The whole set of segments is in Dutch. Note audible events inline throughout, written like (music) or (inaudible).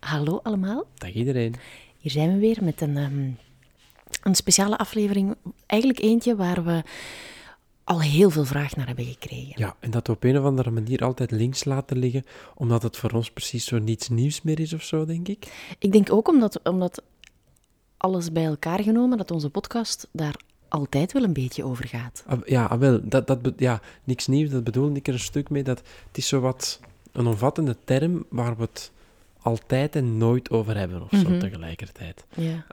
Hallo allemaal, Dag iedereen. hier zijn we weer met een, ehm, een speciale aflevering. Eigenlijk eentje waar we al heel veel vraag naar hebben gekregen. Ja, en dat we op een of andere manier altijd links laten liggen, omdat het voor ons precies zo niets nieuws meer is of zo, denk ik. Ik denk ook omdat, omdat alles bij elkaar genomen, dat onze podcast daar altijd wel een beetje over gaat. Ah, Ja, ah, wel, dat, dat, ja, niks nieuws, dat bedoel ik er een stuk mee. Dat, het is zo wat een omvattende term waar we het altijd en nooit over hebben, of zo Mhm. tegelijkertijd.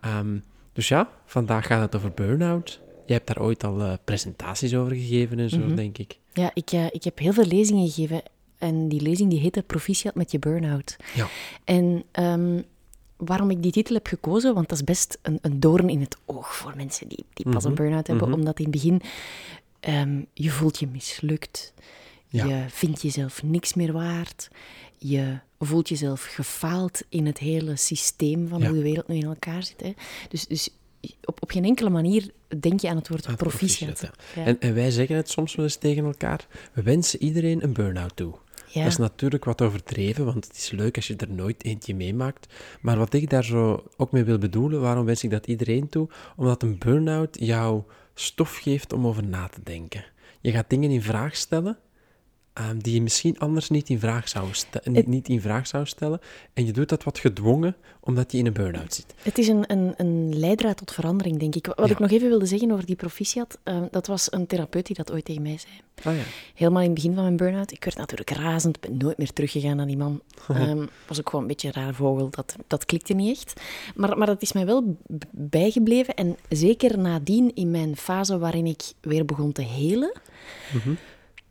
Ehm, dus ja, vandaag gaat het over burn-out. Jij hebt daar ooit al eh, presentaties over gegeven en zo, Mhm. denk ik. Ja, ik, eh, ik heb heel veel lezingen gegeven. En die lezing die heette Proficiat met je burn-out. Ja. En ehm, waarom ik die titel heb gekozen, want dat is best een, een doorn in het oog voor mensen die, die pas een Mhm, burn-out hebben. Omdat in het begin, ehm, je voelt je mislukt. Ja. Je vindt jezelf niks meer waard. Je voelt jezelf gefaald in het hele systeem van Ja. hoe de wereld nu in elkaar zit. Hè. Dus, dus op, op geen enkele manier denk je aan het woord Ah, proficiat. proficiat, Ja. En, en wij zeggen het soms wel eens tegen elkaar. We wensen iedereen een burn-out toe. Ja. Dat is natuurlijk wat overdreven, want het is leuk als je er nooit eentje meemaakt. Maar wat ik daar zo ook mee wil bedoelen, waarom wens ik dat iedereen toe? Omdat een burn-out jou stof geeft om over na te denken. Je gaat dingen in vraag stellen ehm, die je misschien anders niet in, vraag zou ste- niet, niet in vraag zou stellen. En je doet dat wat gedwongen, omdat je in een burn-out zit. Het is een, een, een leidraad tot verandering, denk ik. Wat Ja. ik nog even wilde zeggen over die proficiat, eh, dat was een therapeut die dat ooit tegen mij zei. Ah ja. Helemaal in het begin van mijn burn-out. Ik werd natuurlijk razend, ben nooit meer teruggegaan naar die man. (laughs) Ehm, was ook gewoon een beetje een raar vogel, dat, dat klikte niet echt. Maar, maar dat is mij wel bijgebleven. En zeker nadien, in mijn fase waarin ik weer begon te helen,